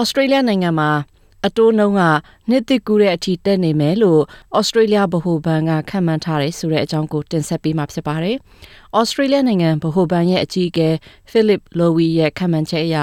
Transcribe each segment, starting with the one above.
ဩစတြေးလျနိုင်ငံမှာအတိုးနှုန်းကနှစ်သိကူတဲ့အထိတက်နေမယ်လို့ဩစတြေးလျဗဟိုဘဏ်ကခန့်မှန်းထားတယ်ဆိုတဲ့အကြောင်းကိုတင်ဆက်ပေးမှာဖြစ်ပါတယ်။ဩစတြေးလျနိုင်ငံဗဟိုဘဏ်ရဲ့အကြီးအကဲ Philip Lowy ရဲ့ခန့်မှန်းချက်အရ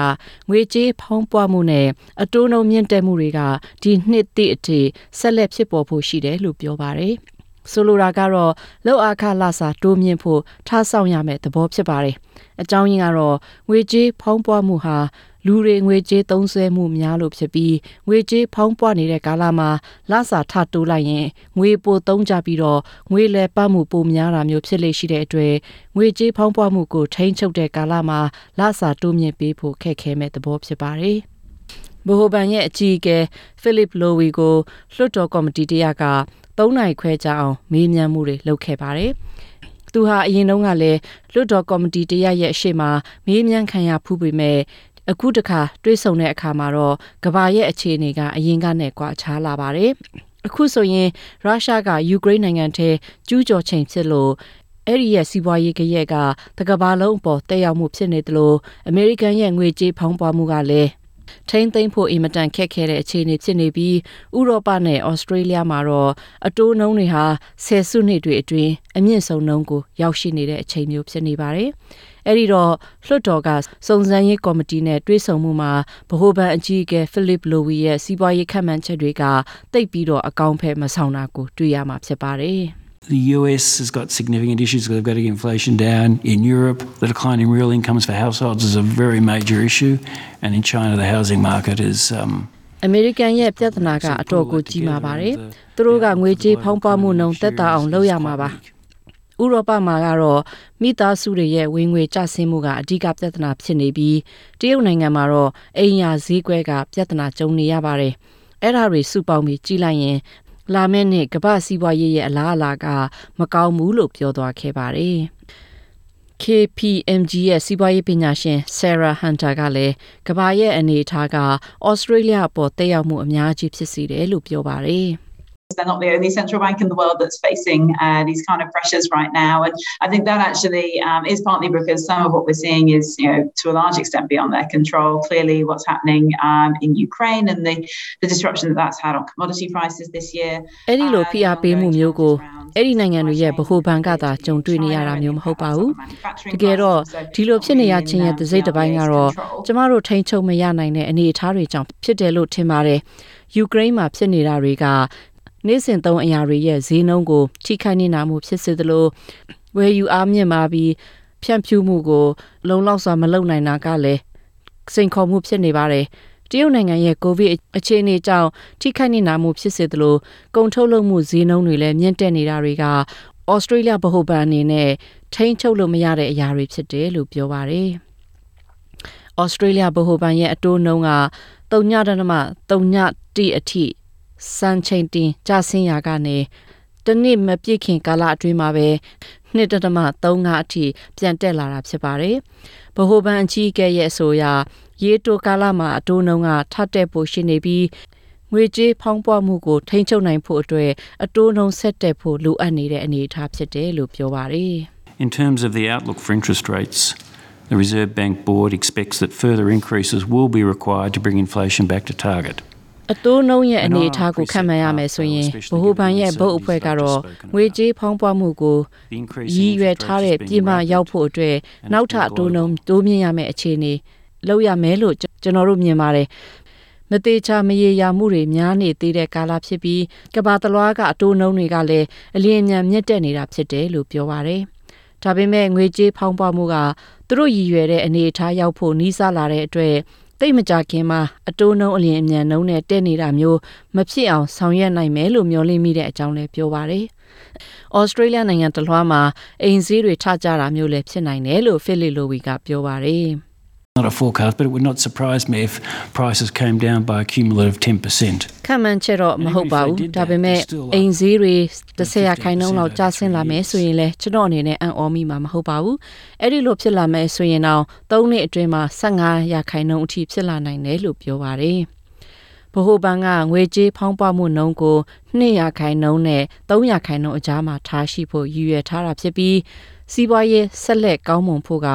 ငွေကြေးဖောင်းပွားမှုနဲ့အတိုးနှုန်းမြင့်တက်မှုတွေကဒီနှစ်သိအထိဆက်လက်ဖြစ်ပေါ်ဖို့ရှိတယ်လို့ပြောပါတယ်။ဆိုလိုတာကတော့လောက်အခလာစာတိုးမြင့်ဖို့ထားဆောင်ရမယ့်သဘောဖြစ်ပါတယ်။အကြောင်းရင်းကတော့ငွေကြေးဖောင်းပွားမှုဟာ လူတွေငွေကြေးသုံးစွဲမှုများလို့ဖြစ်ပြီးငွေကြေးဖောင်းပွားနေတဲ့ကာလမှာလစာထတိုးလိုက်ရင်ငွေပိုသုံးကြပြီးတော့ငွေလဲပတ်မှုပိုများတာမျိုးဖြစ်လေရှိတဲ့အတွက်ငွေကြေးဖောင်းပွားမှုကိုထိန်းချုပ်တဲ့ကာလမှာလစာတိုးမြင့်ပေးဖို့ခက်ခဲမဲ့သဘောဖြစ်ပါတယ်။ဘိုဟိုဘန်ရဲ့အကြီးအကဲဖိလစ်လိုဝီကိုလွှတ်တော်ကော်မတီတရက၃နိုင်ခွဲကြအောင်မေးမြန်းမှုတွေလုပ်ခဲ့ပါတယ်။သူဟာအရင်တုန်းကလည်းလွှတ်တော်ကော်မတီတရရဲ့အရှိမမေးမြန်းခံရဖူးပေမဲ့ အခုတခါတွေးဆုံတဲ့အခါမှာတော့ကဘာရဲ့အခြေအနေကအရင်ကနဲ့ကွာခြားလာပါတယ်။အခုဆိုရင်ရုရှားကယူကရိန်းနိုင်ငံထဲကျူးကျော်ချိန်ဖြစ်လို့အဲ့ဒီရဲ့စီးပွားရေးကရဲ့ကတကဘာလုံးအပေါ်တက်ရောက်မှုဖြစ်နေသလိုအမေရိကန်ရဲ့ငွေကြေးဖောင်းပွားမှုကလည်းထိမ့်သိမ့်ဖို့အင်မတန်ခက်ခဲတဲ့အခြေအနေဖြစ်နေပြီးဥရောပနဲ့ဩစတြေးလျမှာတော့အတိုးနှုန်းတွေဟာဆယ်စုနှစ်တွေအတွင်းအမြင့်ဆုံးနှုန်းကိုရောက်ရှိနေတဲ့အချိန်မျိုးဖြစ်နေပါတယ်။ အဲ့ဒီတော့လွှတ်တော်ကစုံစမ်းရေးကော်မတီနဲ့တွဲဆုံမှုမှာဗဟိုဘဏ်အကြီးအကဲဖိလစ်လိုဝီရဲ့စီးပွားရေးခန့်မှန်းချက်တွေကတိတ်ပြီးတော့အကောင့်ဖက်မဆောင်တာကိုတွေ့ရမှာဖြစ်ပါတယ် The US has got significant issues. They've got to get inflation down. In Europe, the decline in real incomes for households is a very major issue. And in China, the housing market is. Um, အမေရိကန်ရဲ့ပြဿနာကအတော်ကိုကြီးမားပါတယ်။သူတို့ကငွေကြေးဖောင်းပွားမှုနှုန်းတက်တာအောင်လုပ်ရမှာပါ။ ဥရောပမှာကတော့မိသားစုတွေရဲ့ဝင်ငွေကျဆင်းမှုကအဓိကပြဿနာဖြစ်နေပြီးတရုတ်နိုင်ငံမှာတော့အိမ်ယာဈေးကွက်ကပြဿနာကြုံနေရပါတယ်။အဲ့ဒါတွေစုပေါင်းပြီးကြီးလိုက်ရင် လာမယ့်နှစ်ကမ္ဘာစီးပွားရေးရဲ့အလားအလာကမကောင်းဘူးလို့ပြောသွားခဲ့ပါတယ်။ KPMG ရဲ့စီးပွားရေးပညာရှင် Sarah Hunter ကလည်းကမ္ဘာရဲ့အနေအထားက Australia အပေါ်တက်ရောက်မှုအများကြီးဖြစ်စေတယ်လို့ပြောပါတယ်။ They're not the only central bank in the world that's facing uh, these kind of pressures right now. And I think that actually um, is partly because some of what we're seeing is, you know, to a large extent beyond their control. Clearly, what's happening um, in Ukraine and the, the disruption that that's had on commodity prices this year. အဲ့ဒီလိုဖိအားပေးမှုမျိုးကိုအဲ့ဒီနိုင်ငံတွေရဲ့ဗဟိုဘဏ်ကသာကြုံတွေ့နေရတာမျိုးမဟုတ်ပါဘူး။တကယ်တော့ဒီလိုဖြစ်နေရခြင်းရဲ့သစိတ်တစ်ပိုင်းကတော့ကျမတို့ထိန်းချုပ်မရနိုင်တဲ့အနေအထားတွေကြောင့်ဖြစ်တယ်လို့ထင်ပါတယ်။ယူကရိန်းမှာဖြစ်နေတာတွေက နေ့စဉ်သုံးအရာတွေရဲ့ဈေးနှုန်းကိုထိခိုက်နေတာမှုဖြစ်စေသလိုဝယ်ယူအားမြင့်မာပြီးဖြန့်ဖြူးမှုကို လုံလောက်စွာမလုပ်နိုင်တာကလည်းစိန်ခေါ်မှုဖြစ်နေပါတယ်တရုတ်နိုင်ငံရဲ့ကိုဗစ်အခြေအနေကြောင့်ထိခိုက်နေတာမှုဖြစ်စေသလိုကုန်ထုတ်လုပ်မှုဈေးနှုန်းတွေလည်းမြင့်တက်နေတာတွေကဩစတြေးလျဗဟိုဘဏ်အနေနဲ့ထိန်းချုပ်လို့မရတဲ့အရာတွေဖြစ်တယ်လို့ပြောပါတယ်။ဩစတြေးလျဗဟိုဘဏ်ရဲ့အတိုးနှုန်းက3.3တိအထိ စံချိန်တင်ကျဆင်းရာကနေတနစ်မပြည့်ခင်ကာလအတွင်းမှာပဲနှစ်တမ3အထိပြန်တက်လာတာဖြစ်ပါတယ်။ဗဟိုဘဏ်အကြီးအကဲရဲ့အဆိုအရရေတိုကာလမှာအတိုးနှုန်းကထပ်တက်ဖို့ရှိနေပြီးငွေကြေးဖောင်းပွားမှုကိုထိန်းချုပ်နိုင်ဖို့အတွက်အတိုးနှုန်းဆက်တက်ဖို့လိုအပ်နေတဲ့အနေအထားဖြစ်တယ်လို့ပြောပါတယ်။ In terms of the outlook for interest rates, the Reserve Bank Board expects that further increases will be required to bring inflation back to target. အတိုးနှုံးရဲ့အနေအထားကိုခံမှန်ရမယ်ဆိုရင်ဗဟိုဘဏ်ရဲ့ဘုတ်အဖွဲ့ကတော့ငွေကြေးဖောင်းပွားမှုကိုရည်ရွယ်ထားတဲ့ပြည်မရောက်ဖို့အတွက်နောက်ထပ်အတိုးနှုံးတိုးမြင့်ရမယ့်အခြေအနေလောက်ရမယ်လို့ကျွန်တော်တို့မြင်ပါတယ်မသေးချာမရေရာမှုတွေများနေသေးတဲ့ကာလဖြစ်ပြီးကဘာတလွားကအတိုးနှုံးတွေကလည်းအလင်းအမြန်မြင့်တက်နေတာဖြစ်တယ်လို့ပြောပါတယ်။ဒါပေမဲ့ငွေကြေးဖောင်းပွားမှုကသူတို့ရည်ရွယ်တဲ့အနေအထားရောက်ဖို့နှီးစလာတဲ့အတွက် တိတ်မကြခင်မှာအတိုးနှုံးအလျင်အမြန်နှုံးနဲ့တက်နေတာမျိုးမဖြစ်အောင်ဆောင်ရွက်နိုင်မယ်လို့မျှော်လင့်မိတဲ့အကြောင်းလည်းပြောပါတယ်။ဩစတြေးလျနိုင်ငံတလွှားမှာအိမ်ဈေးတွေထကြတာမျိုးလည်းဖြစ်နိုင်တယ်လို့ဖိလစ်လိုဝီကပြောပါတယ်။ Not a forecast, but it would not surprise me if prices came down by a cumulative 10%. ခံမှန်းချက်တော့မဟုတ်ပါဘူးဒါပေမဲ့အိမ်ဈေးတွေ30ရာခိုင်နှုန်းလောက်ကျဆင်းလာမယ်ဆိုရင်လည်းကျွန်တော်အနေနဲ့အံ့ဩမိမှာမဟုတ်ပါဘူးအဲ့ဒီလိုဖြစ်လာမယ်ဆိုရင်တော့3နှစ်အတွင်းမှာ15ရာခိုင်နှုန်းအထိဖြစ်လာနိုင်တယ်လို့ပြောပါတယ်ဗဟိုဘဏ်ကငွေကြေးဖောင်းပွားမှုနှုန်းကို200ခိုင်နှုန်းနဲ့300ခိုင်နှုန်းအကြားမှာထားရှိဖို့ရည်ရွယ်ထားတာဖြစ်ပြီး စီးပွားရေးဆက်လက်ကောင်းမွန်ဖို့က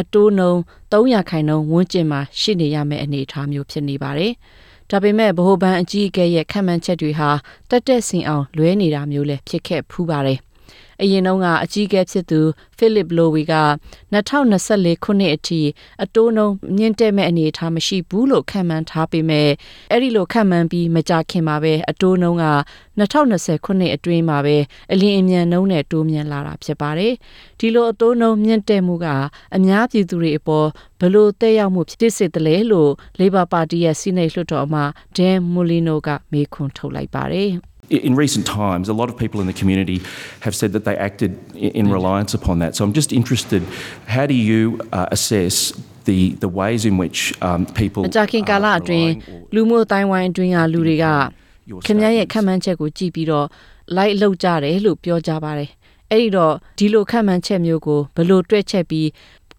အတိုးနှုံ300ခိုင်နှုန်းဝန်းကျင်မှာရှိနေရမယ့်အနေအထားမျိုးဖြစ်နေပါတယ်။ဒါပေမဲ့ဗဟိုဘဏ်အကြီးအကဲရဲ့ခံမှန်းချက်တွေဟာတက်တက်စင်အောင်လွဲနေတာမျိုးလည်းဖြစ်ခဲ့ဖူးပါတယ်။ အရင်တုန်းကအကြီးအကဲဖြစ်သူဖိလစ်လိုဝီက2024ခုနှစ်အထိအတိုးနှုန်းမြင့်တက်မဲ့အနေအထားမရှိဘူးလို့ခန့်မှန်းထားပေမဲ့အဲ့ဒီလိုခန့်မှန်းပြီးမကြခင်မှာပဲအတိုးနှုန်းက2020ခုနှစ်အတွင်းမှာပဲအလင်းအမြန်နှုန်းနဲ့တိုးမြင့်လာတာဖြစ်ပါတယ်။ဒီလိုအတိုးနှုန်းမြင့်တက်မှုကအများပြည်သူတွေအပေါ်ဘလို့တက်ရောက်မှုဖြစ်စေတယ်လဲလို့ Labor Party ရဲ့စီနိတ်လွှတ်တော်အမဒန်မူလီနိုကမေးခွန်းထုတ်လိုက်ပါတယ်။ in recent times, a lot of people in the community have said that they acted in reliance upon that. So I'm just interested, how do you uh, assess the, the ways in which um, people အကြခင်ကာလအတွင်းလူမှုတိုင်းဝိုင်းအတွင်းကလူတွေကခင်ဗျားရဲ့ခံမှန်းချက်ကိုကြည့်ပြီးတော့ light လောက်ကြတယ်လို့ပြောကြပါတယ်။အဲ့ဒီတော့ဒီလိုခံမှန်းချက်မျိုးကိုဘယ်လိုတွက်ချက်ပြီး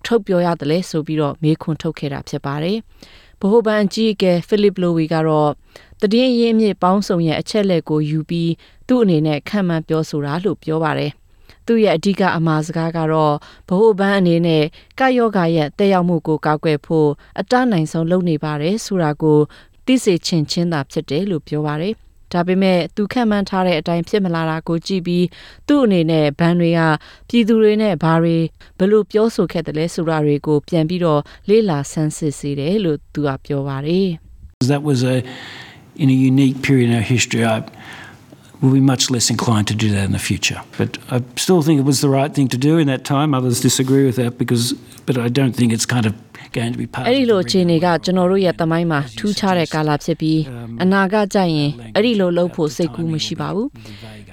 ထုတ်ပြောရတယ်လဲဆိုပြီးတော့မေးခွန်းထုတ်ခဲ့တာဖြစ်ပါတယ်။ဗဟိုဘဏ်အကြီးအကဲဖိလစ်လိုဝီကတော့ တည်င်းရင်းမြစ်ပေါင်းစုံရဲ့အချက်လက်ကိုယူပြီးသူ့အနေနဲ့ခံမှန်းပြောဆိုတာလို့ပြောပါတယ်။သူ့ရဲ့အဓိကအမှားစကားကတော့ဗဟိုဘဏ်အနေနဲ့ကာယောဂါရဲ့တက်ရောက်မှုကိုကောက်ွယ်ဖို့အတနိုင်ဆုံးလုပ်နေပါတယ်ဆိုတာကိုသိစေချင်ချင်းသာဖြစ်တယ်လို့ပြောပါတယ်။ဒါပေမဲ့သူခံမှန်းထားတဲ့အတိုင်းဖြစ်မလာတာကိုကြည့်ပြီးသူ့အနေနဲ့ဘန်တွေကပြည်သူတွေနဲ့ဘာတွေဘလို့ပြောဆိုခဲ့တယ်လဲဆိုတာတွေကိုပြန်ပြီးတော့လေ့လာဆန်းစစ်စေတယ်လို့သူကပြောပါတယ် That was a in a unique period in our history I will be much less inclined to do that in the future. But I still think it was the right thing to do in that time. Others disagree with that because, but I don't think it's kind of going to be part အဲ့ဒီလိုအခြေအနေကကျွန်တော်တို့ရဲ့တမိုင်းမှာထူးခြားတဲ့ကာလဖြစ်ပြီးအနာဂတ်ကြရင်အဲ့ဒီလိုလုပ်ဖို့စိတ်ကူးမရှိပါဘူး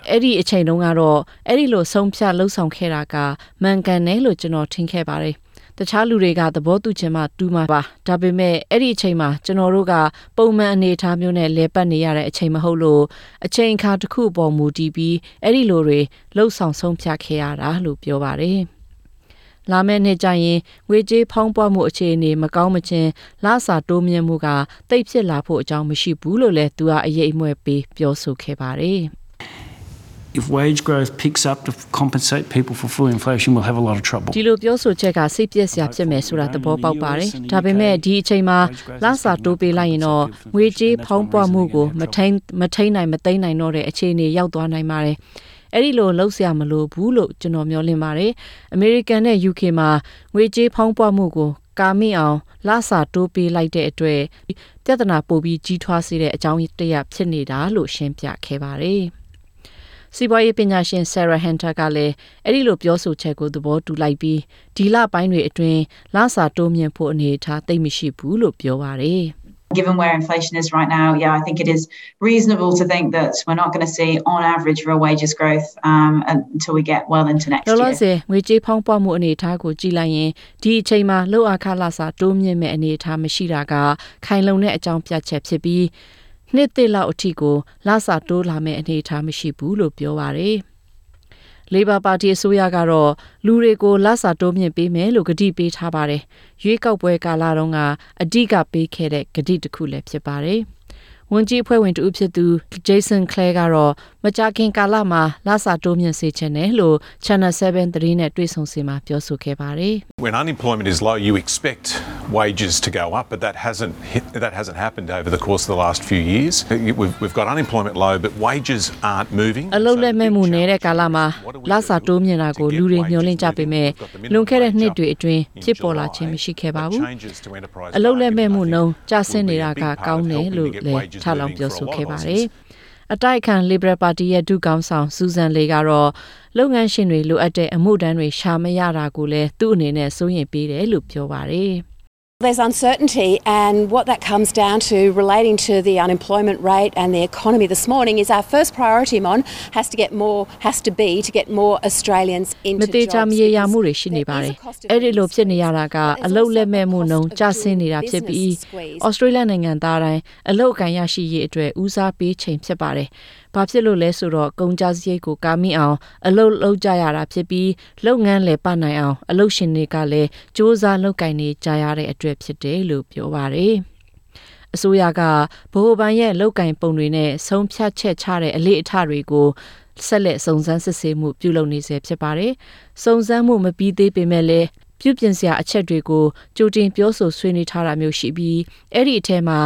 အဲ့ဒီအချိန်တုန်းကတော့အဲ့ဒီလိုဆုံးဖြတ်လှုပ်ဆောင်ခဲ့တာကမှန်ကန်တယ်လို့ကျွန်တော်ထင်ခဲ့ပါတယ် တခြားလူတွေကသဘောတူချင်မှတူမှာပါဒါပေမဲ့အဲ့ဒီအချိန်မှာကျွန်တော်တို့ကပုံမှန်အနေအထားမျိုးနဲ့လဲပတ်နေရတဲ့အချိန်မဟုတ်လို့အချိန်အခါတစ်ခုပေါ်မူတည်ပြီးအဲ့ဒီလိုတွေလှုပ်ဆောင်ဆုံးဖြတ်ခဲ့ရတာလို့ပြောပါတယ်လာမယ့်နှစ်ကျရင်ငွေကြေးဖောင်းပွားမှုအခြေအနေမကောင်းမချင်းလစာတိုးမြင့်မှုကတိတ်ဖြစ်လာဖို့အကြောင်းမရှိဘူးလို့လည်းသူကအရေးအမွဲပေးပြောဆိုခဲ့ပါတယ်။ if wage growth picks up to compensate people for full inflation we'll have a lot of trouble ဒီလိုပြောဆိုချက်ကစိတ်ပြည့်စရာဖြစ်မယ်ဆိုတာသဘောပေါက်ပါတယ်ဒါပေမဲ့ဒီအချိန်မှာလစာတိုးပေးလိုက်ရင်တော့ငွေကြေးဖောင်းပွားမှုကိုမထိန်မထိန်နိုင်မသိမ့်နိုင်တော့တဲ့အခြေအနေရောက်သွားနိုင်ပါတယ်အဲ့ဒီလိုလှုပ်ရှားမလို့ဘူးလို့ကျွန်တော်မျှော်လင့်ပါတယ်။ American နဲ့ UK မှာငွေကြေးဖောင်းပွားမှုကိုကာမိအောင်လစာတိုးပေးလိုက်တဲ့အတွက်ပြဿနာပိုပြီးကြီးထွားစေတဲ့အကြောင်းတရဖြစ်နေတာလို့ရှင်းပြခဲ့ပါတယ်။ စီးပွားရေးပညာရှင် Sarah Hunter ကလည်းအဲ့ဒီလိုပြောဆိုချက်ကိုသဘောတူလိုက်ပြီးဒီလပိုင်းတွေအတွင်းလစာတိုးမြင့်ဖို့အနေအထားသိမ့်မရှိဘူးလို့ပြောပါတယ်။ given where inflation is right now, yeah, I think it is reasonable to think that we're not going to see, on average, real wages growth um, until we get well into next year. လောလောဆယ်ငွေကြေးဖောင်းပွားမှုအနေအထားကိုကြည့်လိုက်ရင်ဒီအချိန်မှာလောက်အခါလစာတိုးမြင့်မဲ့အနေအထားမရှိတာကခိုင်လုံတဲ့အကြောင်းပြချက်ဖြစ်ပြီး နှစ်သစ်လောက်အထိကိုလစာတိုးလာမဲ့အနေအထားမရှိဘူးလို့ပြောပါရယ်။ Labor Party အစိုးရကတော့လူတွေကိုလစာတိုးမြင့်ပေးမယ်လို့ကတိပေးထားပါတယ်။ရွေးကောက်ပွဲကာလတုန်းကအဓိကပေးခဲ့တဲ့ကတိတစ်ခုလည်းဖြစ်ပါတယ်။ ဝန်ကြီးအဖွဲ့ဝင်တူဖြစ်သူ Jason Clare ကတော့မကြခင်ကာလမှာလစာတိုးမြင့်စေချင်တယ်လို့ Channel 7သတင်းနဲ့တွေ့ဆုံစီမှာပြောဆိုခဲ့ပါတယ်။ When unemployment is low you expect wages to go up but that hasn't hit, that hasn't happened over the course of the last few years. We've, we've got unemployment low but wages aren't moving. အလုပ်လက်မဲ့မှုနေတဲ့ကာလမှာလစာတိုးမြင့်တာကိုလူတွေမျှော်လင့်ကြပေမဲ့လွန်ခဲ့တဲ့နှစ်တွေအတွင်းဖြစ်ပေါ်လာခြင်းမရှိခဲ့ပါဘူး။အလုပ်လက်မဲ့မှုနှုန်းကျဆင်းနေတာကကောင်းတယ်လို့လည်းထပ်လောင်းပြောဆိုခဲ့ပါတယ်။အတိုက်ခံ Liberal Party ရဲ့ဒုကောင်ဆောင်စူဇန်လေကတော့လုပ်ငန်းရှင်တွေလိုအပ်တဲ့အမှုတန်းတွေရှာမရတာကိုလည်းသူ့အနေနဲ့စိုးရိမ်ပေးတယ်လို့ပြောပါတယ်။ There's uncertainty, and what that comes down to relating to the unemployment rate and the economy this morning is our first priority, Mon, has to get more, has to be to get more Australians into မသေးချာမရေရာမှုတွေရှိနေပါတယ်။အဲ့ဒီလိုဖြစ်နေရတာကအလုတ်လက်မဲ့မှုနှုန်းကျဆင်းနေတာဖြစ်ပြီးဩစတြေးလျနိုင်ငံသားတိုင်းအလုတ်ကန်ရရှိရေးအတွက်ဦးစားပေးချိန်ဖြစ်ပါတယ်။ ဘာဖြစ်လို့လဲဆိုတော့ကုန်ကြစရိတ်ကိုကာမိအောင် အလုတ်လုပ်ကြရတာဖြစ်ပြီးလုပ်ငန်းလည်းပနိုင်အောင် အလုတ်ရှင်တွေကလည်းစ조사လုပ်ကင်နေကြရတဲ့အတွက်ဖြစ်တယ်လို့ပြောပါတယ်။အစိုးရကဗဟိုဘဏ်ရဲ့လောက်ကင်ပုံတွေနဲ့ဆုံးဖြတ်ချက်ချတဲ့အလေးအထတွေကိုဆက်လက်စုံစမ်းစစ်ဆေးမှုပြုလုပ်နေဆဲဖြစ်ပါတယ်။စုံစမ်းမှုမပြီးသေးပေမဲ့လည်းပြုပြင်စရာအချက်တွေကိုကြိုတင်ပြောဆိုဆွေးနွေးထားတာမျိုးရှိပြီးအဲ့ဒီအထက်မှာ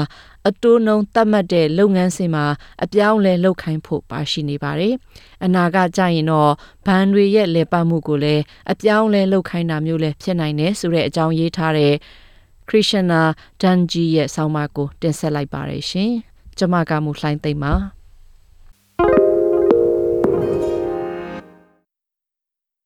အတိုးနှုံသတ်မှတ်တဲ့လုပ်ငန်းစဉ်မှာအပြောင်းအလဲလုပ်ခိုင်းဖို့ပါရှိနေပါတယ်။အနာကကြရင်တော့ဘဏ်တွေရဲ့လေပတ်မှုကိုလည်းအပြောင်းအလဲလုပ်ခိုင်းတာမျိုးလည်းဖြစ်နိုင်တယ်ဆိုတဲ့အကြောင်းရေးထားတဲ့ခရစ်ရှနာဒန်ဂျီရဲ့ဆောင်းပါးကိုတင်ဆက်လိုက်ပါတယ်ရှင်။ကျွန်မကမူလှိုင်းသိမ့်ပါ